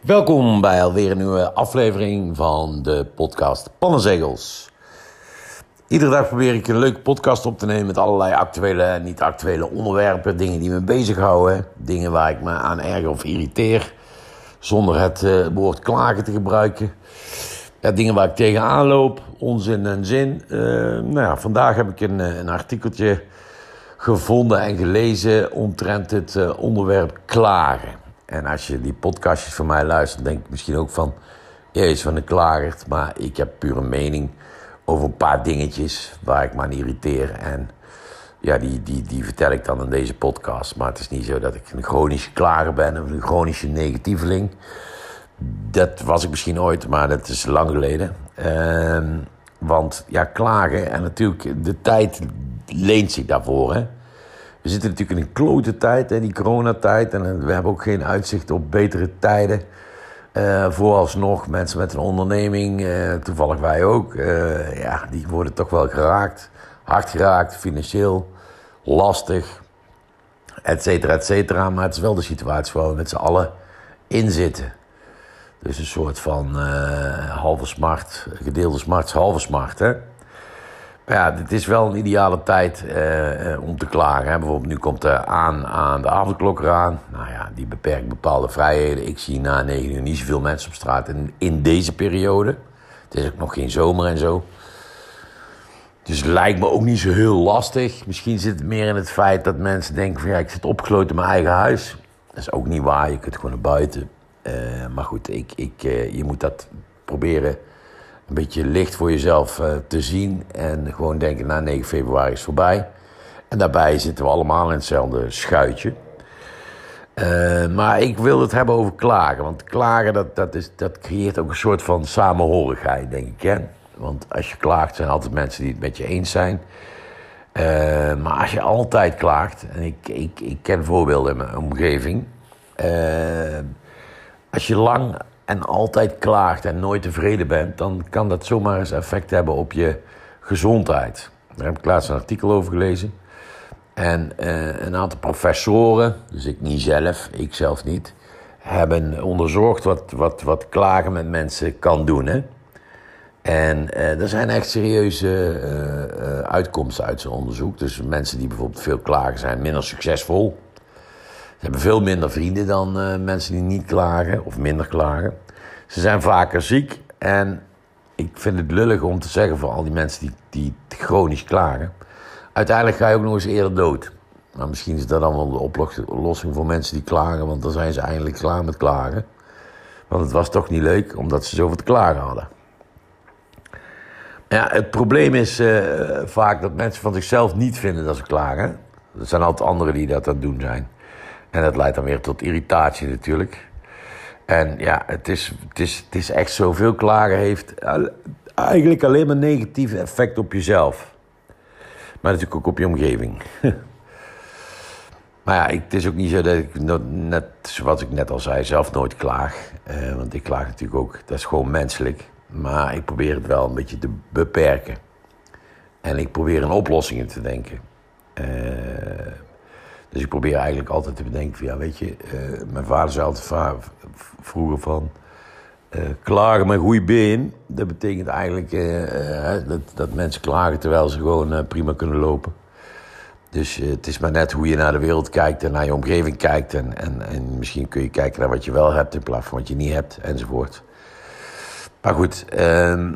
Welkom bij alweer een nieuwe aflevering van de podcast Pannenzegels. Iedere dag probeer ik een leuke podcast op te nemen met allerlei actuele en niet actuele onderwerpen. Dingen die me bezighouden, dingen waar ik me aan erger of irriteer. Zonder het uh, woord klagen te gebruiken. Ja, dingen waar ik tegenaan loop, onzin en zin. Uh, nou ja, vandaag heb ik een, eh, een artikeltje gevonden en gelezen omtrent het onderwerp klagen. En als je die podcastjes van mij luistert, denk ik misschien ook van... Jezus, van de klagert. Maar ik heb puur een mening over een paar dingetjes waar ik me aan irriteer. En ja, die, die, die vertel ik dan in deze podcast. Maar het is niet zo dat ik een chronische klager ben of een chronische negatieveling. Dat was ik misschien ooit, maar dat is lang geleden. Uh, want ja, klagen en natuurlijk de tijd leent zich daarvoor. Hè? We zitten natuurlijk in een klote tijd, hè, die coronatijd. En we hebben ook geen uitzicht op betere tijden. Uh, vooralsnog mensen met een onderneming, uh, toevallig wij ook, ja, die worden toch wel geraakt. Hard geraakt, financieel, lastig, et cetera, et cetera. Maar het is wel de situatie waar we met z'n allen in zitten. Dus een soort van halve smart, gedeelde smart, halve smart, hè. Ja, het is wel een ideale tijd uh, om te klagen. Hè. Bijvoorbeeld nu komt er aan, aan de avondklok eraan. Nou ja, die beperkt bepaalde vrijheden. Ik zie na negen uur niet zoveel mensen op straat in, in deze periode. Het is ook nog geen zomer en zo. Dus lijkt me ook niet zo heel lastig. Misschien zit het meer in het feit dat mensen denken van ja, ik zit opgesloten in mijn eigen huis. Dat is ook niet waar, je kunt gewoon naar buiten. Uh, maar goed, ik, ik, je moet dat proberen een beetje licht voor jezelf uh, te zien. En gewoon denken, na nou, 9 februari is voorbij. En daarbij zitten we allemaal in hetzelfde schuitje. Uh, maar ik wil het hebben over klagen. Want klagen, dat, dat, is, dat creëert ook een soort van samenhorigheid, denk ik. Hè? Want als je klaagt, zijn altijd mensen die het met je eens zijn. Uh, maar als je altijd klaagt, en ik, ik, ik ken voorbeelden in mijn omgeving. als je lang en altijd klaagt en nooit tevreden bent, dan kan dat zomaar eens effect hebben op je gezondheid. Daar heb ik laatst een artikel over gelezen. En uh, een aantal professoren, dus ik niet zelf, ik zelf niet, hebben onderzocht wat, wat, wat klagen met mensen kan doen. Hè? En uh, er zijn echt serieuze uh, uitkomsten uit zo'n onderzoek. Dus mensen die bijvoorbeeld veel klagen zijn minder succesvol. Ze hebben veel minder vrienden dan uh, mensen die niet klagen of minder klagen. Ze zijn vaker ziek en ik vind het lullig om te zeggen voor al die mensen die, die chronisch klagen. Uiteindelijk ga je ook nog eens eerder dood. Maar misschien is dat dan wel de oplossing voor mensen die klagen, want dan zijn ze eindelijk klaar met klagen. Want het was toch niet leuk omdat ze zoveel te klagen hadden. Ja, het probleem is uh, vaak dat mensen van zichzelf niet vinden dat ze klagen. Er zijn altijd anderen die dat aan het doen zijn. En dat leidt dan weer tot irritatie natuurlijk. En ja, het is, het is, het is echt zoveel klagen heeft eigenlijk alleen maar negatief effect op jezelf. Maar natuurlijk ook op je omgeving. maar ja, het is ook niet zo dat ik, net zoals ik net al zei, zelf nooit klaag. Uh, want ik klaag natuurlijk ook, dat is gewoon menselijk. Maar ik probeer het wel een beetje te beperken. En ik probeer in oplossingen te denken. Uh, dus ik probeer eigenlijk altijd te bedenken van, ja, weet je, uh, mijn vader zei altijd vroeger van, uh, klagen met goede been. Dat betekent eigenlijk uh, dat, dat mensen klagen terwijl ze gewoon prima kunnen lopen. Dus het is maar net hoe je naar de wereld kijkt en naar je omgeving kijkt. En, en, en misschien kun je kijken naar wat je wel hebt in plaats van wat je niet hebt, enzovoort. Maar goed, ehm,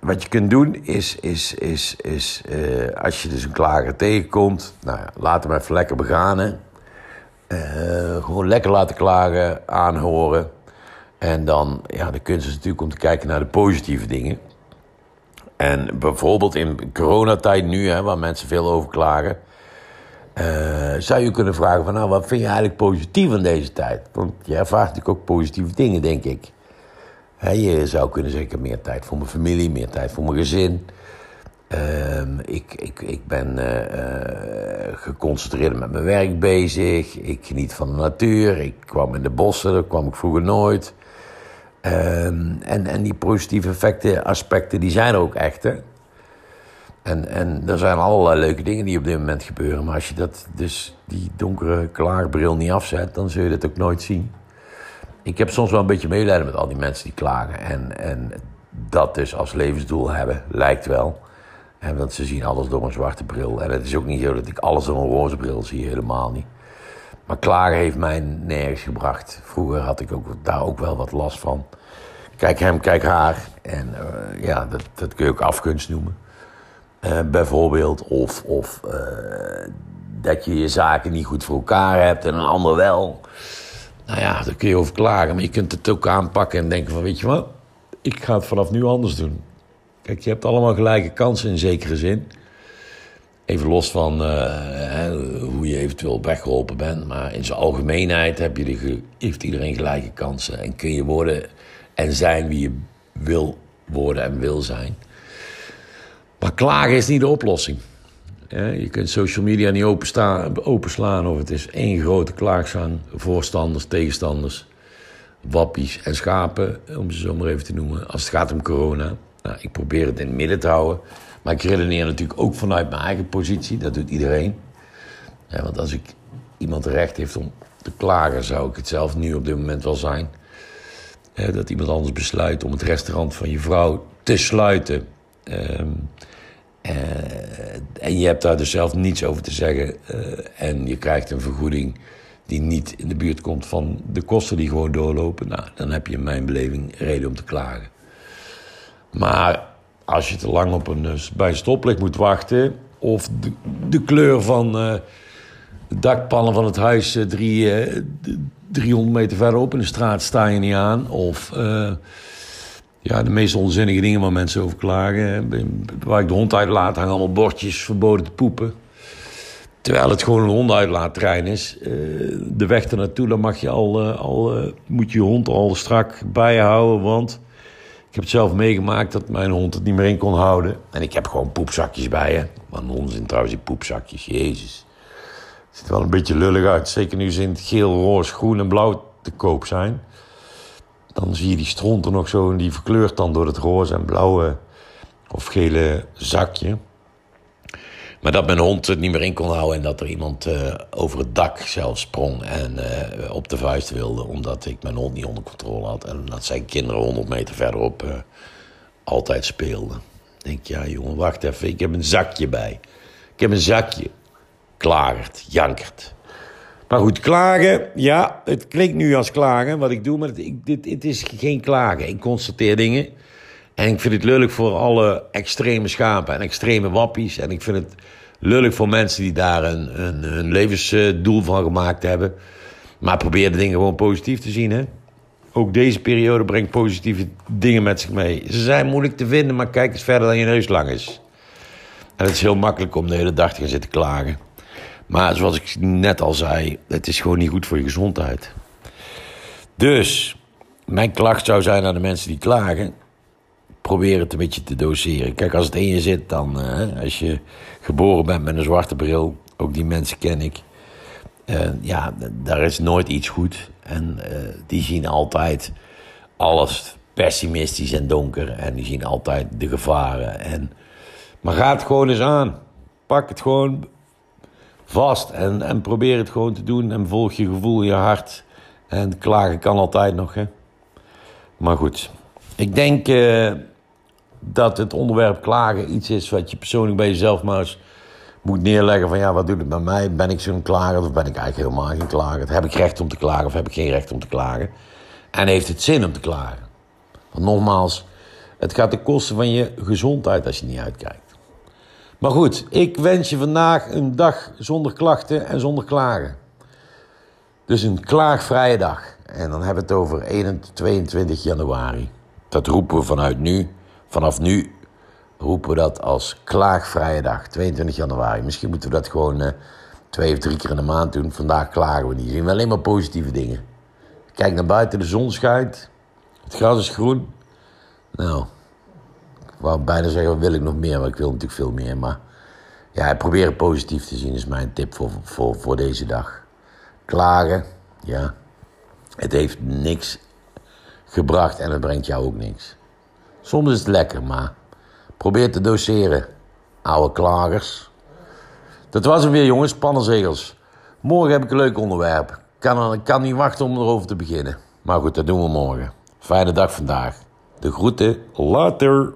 wat je kunt doen is, is, is, is uh, als je dus een klager tegenkomt, nou, laat hem even lekker begaan. Uh, gewoon lekker laten klagen, aanhoren. En dan, ja, de kunst is natuurlijk om te kijken naar de positieve dingen. En bijvoorbeeld in coronatijd nu, hè, waar mensen veel over klagen... Uh, zou je kunnen vragen van, nou, wat vind je eigenlijk positief aan deze tijd? Want je ervaart natuurlijk ook positieve dingen, denk ik je zou kunnen zeggen, meer tijd voor mijn familie, meer tijd voor mijn gezin. Uh, ik, ik, ik ben uh, geconcentreerd met mijn werk bezig. Ik geniet van de natuur. Ik kwam in de bossen, daar kwam ik vroeger nooit. Uh, en, en die positieve effecten, aspecten, die zijn er ook echt. Hè? En, en er zijn allerlei leuke dingen die op dit moment gebeuren. Maar als je dat, dus die donkere klaarbril niet afzet, dan zul je dat ook nooit zien. Ik heb soms wel een beetje medelijden met al die mensen die klagen. En, en dat dus als levensdoel hebben, lijkt wel. En want ze zien alles door een zwarte bril. En het is ook niet zo dat ik alles door een roze bril zie, helemaal niet. Maar klagen heeft mij nergens gebracht. Vroeger had ik ook, daar ook wel wat last van. Kijk hem, kijk haar. En uh, ja, dat, dat kun je ook afgunst noemen. Uh, bijvoorbeeld. Of, of uh, dat je je zaken niet goed voor elkaar hebt en een ander wel. Nou ja, daar kun je over klagen. Maar je kunt het ook aanpakken en denken van, weet je wat? Ik ga het vanaf nu anders doen. Kijk, je hebt allemaal gelijke kansen in zekere zin. Even los van uh, hoe je eventueel weggeholpen bent. Maar in zijn algemeenheid heb je de, heeft iedereen gelijke kansen. En kun je worden en zijn wie je wil worden en wil zijn. Maar klagen is niet de oplossing. Je kunt social media niet openslaan of het is één grote klaagzang. Voorstanders, tegenstanders, wappies en schapen, om ze zo maar even te noemen. Als het gaat om corona. Nou, ik probeer het in het midden te houden. Maar ik redeneer natuurlijk ook vanuit mijn eigen positie. Dat doet iedereen. Want als ik iemand recht heeft om te klagen, zou ik het zelf nu op dit moment wel zijn. dat iemand anders besluit om het restaurant van je vrouw te sluiten. Uh, en je hebt daar dus zelf niets over te zeggen. Uh, en je krijgt een vergoeding die niet in de buurt komt van de kosten die gewoon doorlopen. Nou, dan heb je in mijn beleving reden om te klagen. Maar als je te lang op een, eh, bij een stoplicht moet wachten... of de, kleur van de dakpannen van het huis drie, 300 meter verderop in de straat sta je niet aan... of ja, de meest onzinnige dingen waar mensen over klagen. Waar ik de hond uitlaat hangen allemaal bordjes verboden te poepen. Terwijl het gewoon een hondenuitlaattrein is. de weg ernaartoe, dan mag je al, al, moet je je hond al strak bij je houden. Want ik heb het zelf meegemaakt dat mijn hond het niet meer in kon houden. En ik heb gewoon poepzakjes bij je. Wat een onzin trouwens, die poepzakjes. Jezus. Het ziet er wel een beetje lullig uit. Zeker nu ze in het geel, roze, groen en blauw te koop zijn. Dan zie je die stront er nog zo en die verkleurt dan door het roze en blauwe of gele zakje. Maar dat mijn hond het niet meer in kon houden en dat er iemand uh, over het dak zelf sprong en uh, op de vuist wilde, omdat ik mijn hond niet onder controle had. En dat zijn kinderen 100 meter verderop uh, altijd speelden. Ik denk, ja jongen, wacht even, ik heb een zakje bij. Ik heb een zakje. Klagert, jankert. Maar goed, klagen, ja, het klinkt nu als klagen wat ik doe, maar het, dit, het is geen klagen. Ik constateer dingen. En ik vind het lullig voor alle extreme schapen en extreme wappies. En ik vind het lullig voor mensen die daar een, een, een levensdoel van gemaakt hebben. Maar probeer de dingen gewoon positief te zien. Hè? Ook deze periode brengt positieve dingen met zich mee. Ze zijn moeilijk te vinden, maar kijk eens verder dan je neus lang is. En het is heel makkelijk om de hele dag te gaan zitten klagen. Maar zoals ik net al zei, het is gewoon niet goed voor je gezondheid. Dus, mijn klacht zou zijn aan de mensen die klagen probeer het een beetje te doseren. Kijk, als het in je zit, dan uh, als je geboren bent met een zwarte bril, ook die mensen ken ik. Uh, ja, daar is nooit iets goed. En uh, die zien altijd alles pessimistisch en donker. En die zien altijd de gevaren. En, maar ga het gewoon eens aan. Pak het gewoon vast en, en probeer het gewoon te doen. En volg je gevoel, je hart. En klagen kan altijd nog, hè. Maar goed, ik denk dat het onderwerp klagen iets is wat je persoonlijk bij jezelf maar eens moet neerleggen van ja, wat doet het bij mij? Ben ik zo'n klager of ben ik eigenlijk helemaal geen klager? Heb ik recht om te klagen of heb ik geen recht om te klagen? En heeft het zin om te klagen? Want nogmaals, het gaat de kosten van je gezondheid als je niet uitkijkt. Maar goed, ik wens je vandaag een dag zonder klachten en zonder klagen. Dus een klaagvrije dag. En dan hebben we het over 21, 22 januari. Dat roepen we vanuit nu. Vanaf nu roepen we dat als klaagvrije dag, 22 januari. Misschien moeten we dat gewoon uh, twee of drie keer in de maand doen. Vandaag klagen we niet. Zien we alleen maar positieve dingen. Kijk naar buiten, de zon schijnt. Het gras is groen. Nou, ik wou bijna zeggen, wil ik nog meer? Maar ik wil natuurlijk veel meer. Maar ja, probeer het positief te zien is mijn tip voor, voor, voor deze dag. Klagen, ja. Het heeft niks gebracht en het brengt jou ook niks. Soms is het lekker, maar probeer te doseren, oude klagers. Dat was hem weer, jongens, pannenzegels. Morgen heb ik een leuk onderwerp. Ik kan, kan niet wachten om erover te beginnen. Maar goed, dat doen we morgen. Fijne dag vandaag. De groeten. Later.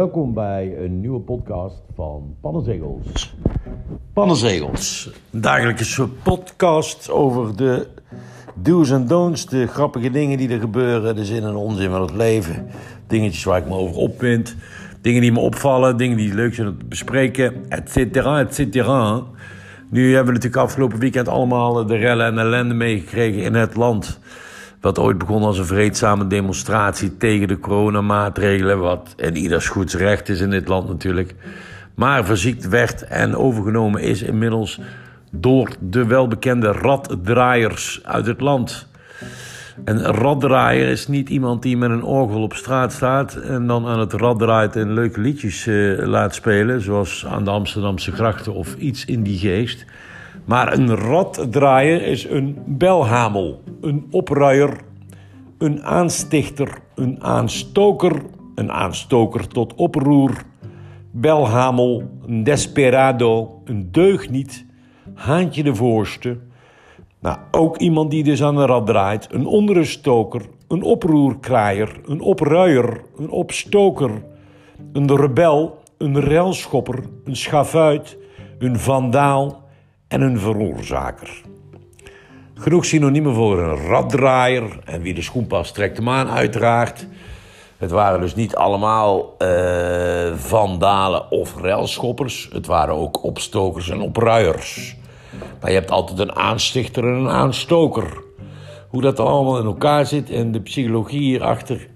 Welkom bij een nieuwe podcast van Pannenzegels. Pannenzegels, een dagelijkse podcast over de do's en don'ts, de grappige dingen die er gebeuren, de zin en onzin van het leven, dingetjes waar ik me over opwind, dingen die me opvallen, dingen die leuk zijn om te bespreken, et cetera, et cetera. Nu hebben we natuurlijk afgelopen weekend allemaal de rellen en ellende meegekregen in het land. Wat ooit begon als een vreedzame demonstratie tegen de coronamaatregelen. Wat in ieders goeds recht is in dit land natuurlijk. Maar verziekt werd en overgenomen is inmiddels door de welbekende raddraaiers uit het land. Een raddraaier is niet iemand die met een orgel op straat staat en dan aan het rad draait en leuke liedjes uh, laat spelen, zoals aan de Amsterdamse grachten of iets in die geest. Maar een raddraaier is een belhamel, een opruier, een aanstichter, een aanstoker, een aanstoker tot oproer, belhamel, een desperado, een deugniet, haantje de voorste. Nou, ook iemand die dus aan de rad draait, een onruststoker, een oproerkraaier, een opruier, een opstoker, een rebel, een relschopper, een schavuit, een vandaal en een veroorzaker. Genoeg synoniemen voor een raddraaier en wie de schoen past trekt hem aan uiteraard. Het waren dus niet allemaal uh, vandalen of relschoppers. Het waren ook opstokers en opruiers. Maar je hebt altijd een aanstichter en een aanstoker. Hoe dat allemaal in elkaar zit en de psychologie hierachter.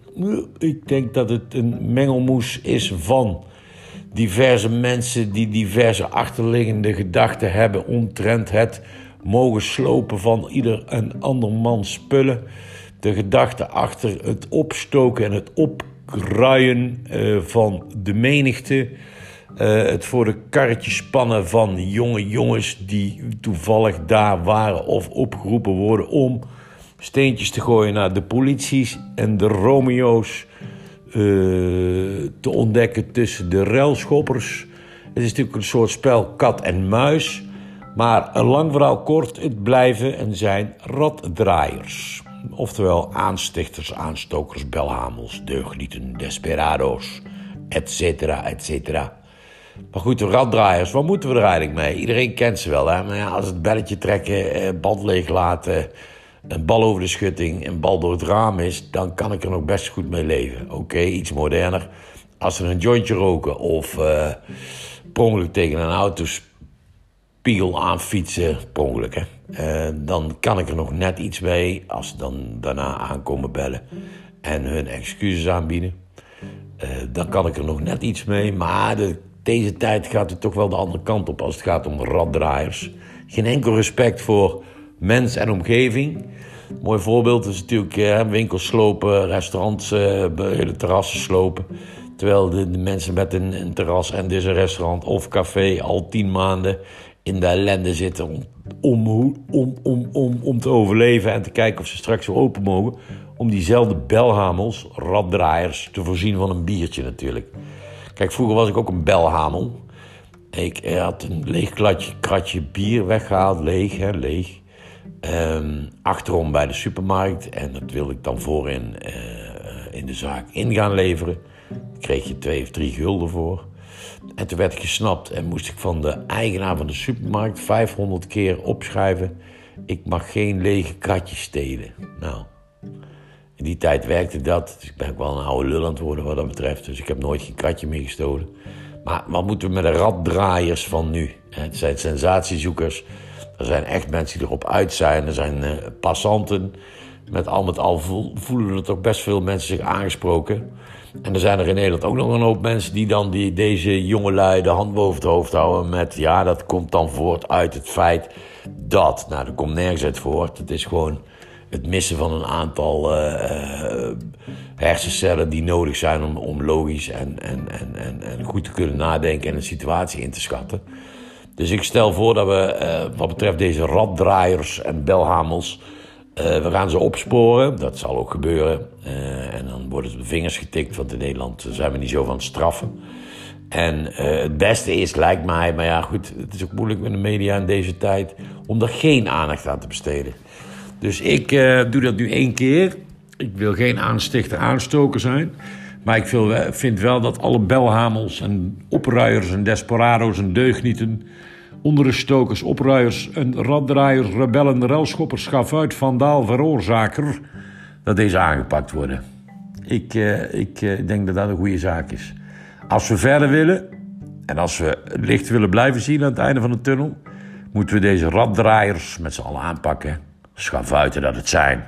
Ik denk dat het een mengelmoes is van diverse mensen die diverse achterliggende gedachten hebben omtrent het mogen slopen van ieder en ander man spullen. De gedachte achter het opstoken en het opruien uh, van de menigte. Uh, het voor de karretjes spannen van jonge jongens die toevallig daar waren of opgeroepen worden om steentjes te gooien naar de polities en de Romeo's te ontdekken tussen de ruilschoppers. Het is natuurlijk een soort spel kat en muis. Maar een lang verhaal kort, het blijven en zijn raddraaiers. Oftewel aanstichters, aanstokers, belhamels, deugnieten, desperado's, et cetera, et cetera. Maar goed, de raddraaiers, wat moeten we er eigenlijk mee? Iedereen kent ze wel, hè? Maar ja, als het belletje trekken, eh, band leeglaten, een bal over de schutting, een bal door het raam is, dan kan ik er nog best goed mee leven. Oké, iets moderner. Als ze een jointje roken of uh, per tegen een autospiegel aanfietsen, per ongeluk, hè? Uh, dan kan ik er nog net iets mee als ze dan daarna aankomen bellen en hun excuses aanbieden. Uh, dan kan ik er nog net iets mee, maar de deze tijd gaat het toch wel de andere kant op als het gaat om raddraaiers. Geen enkel respect voor mens en omgeving. mooi voorbeeld is natuurlijk eh, winkels slopen, restaurants, eh, terrassen slopen. Terwijl de, mensen met een, een, terras en dus een restaurant of café al tien maanden in de ellende zitten om, om, om, om, om, om te overleven en te kijken of ze straks weer open mogen. Om diezelfde belhamels, raddraaiers, te voorzien van een biertje natuurlijk. Kijk, vroeger was ik ook een belhamel. Ik had een leeg kratje, kratje bier weggehaald, leeg, hè, leeg. Um, achterom bij de supermarkt. En dat wilde ik dan voorin uh, in de zaak in gaan leveren. Daar kreeg je twee of drie gulden voor. En toen werd ik gesnapt en moest ik van de eigenaar van de supermarkt 500 keer opschrijven: Ik mag geen lege kratjes stelen. Nou, in die tijd werkte dat. Dus ik ben ook wel een oude lul aan het worden wat dat betreft. Dus ik heb nooit geen kratje meer gestolen. Maar wat moeten we met de raddraaiers van nu? Het zijn sensatiezoekers. Er zijn echt mensen die erop uit zijn. Er zijn uh, passanten. Met al met al voelen er toch best veel mensen zich aangesproken. En er zijn er in Nederland ook nog een hoop mensen die dan die, deze jongelui de hand boven het hoofd houden met... ja, dat komt dan voort uit het feit dat... Nou, dat komt nergens uit voort. Het is gewoon het missen van een aantal uh, hersencellen die nodig zijn om, om logisch en, en, en, en goed te kunnen nadenken en een situatie in te schatten. Dus ik stel voor dat we, uh, wat betreft deze raddraaiers en belhamels, we gaan ze opsporen. Dat zal ook gebeuren. en dan worden de vingers getikt, want in Nederland zijn we niet zo van straffen. En het beste is, lijkt mij, maar ja goed, het is ook moeilijk met de media in deze tijd, om er geen aandacht aan te besteden. Dus ik doe dat nu één keer. Ik wil geen aanstichter aanstoker zijn. Maar ik vind wel dat alle belhamels en opruiers en desperado's en deugnieten, onderstokers, opruiers en raddraaiers, rebellen, relschoppers, schafuit, vandaal, veroorzaker, dat deze aangepakt worden. Ik, uh, ik uh, denk dat dat een goede zaak is. Als we verder willen en als we licht willen blijven zien aan het einde van de tunnel, moeten we deze raddraaiers met z'n allen aanpakken. Schafuiten dat het zijn.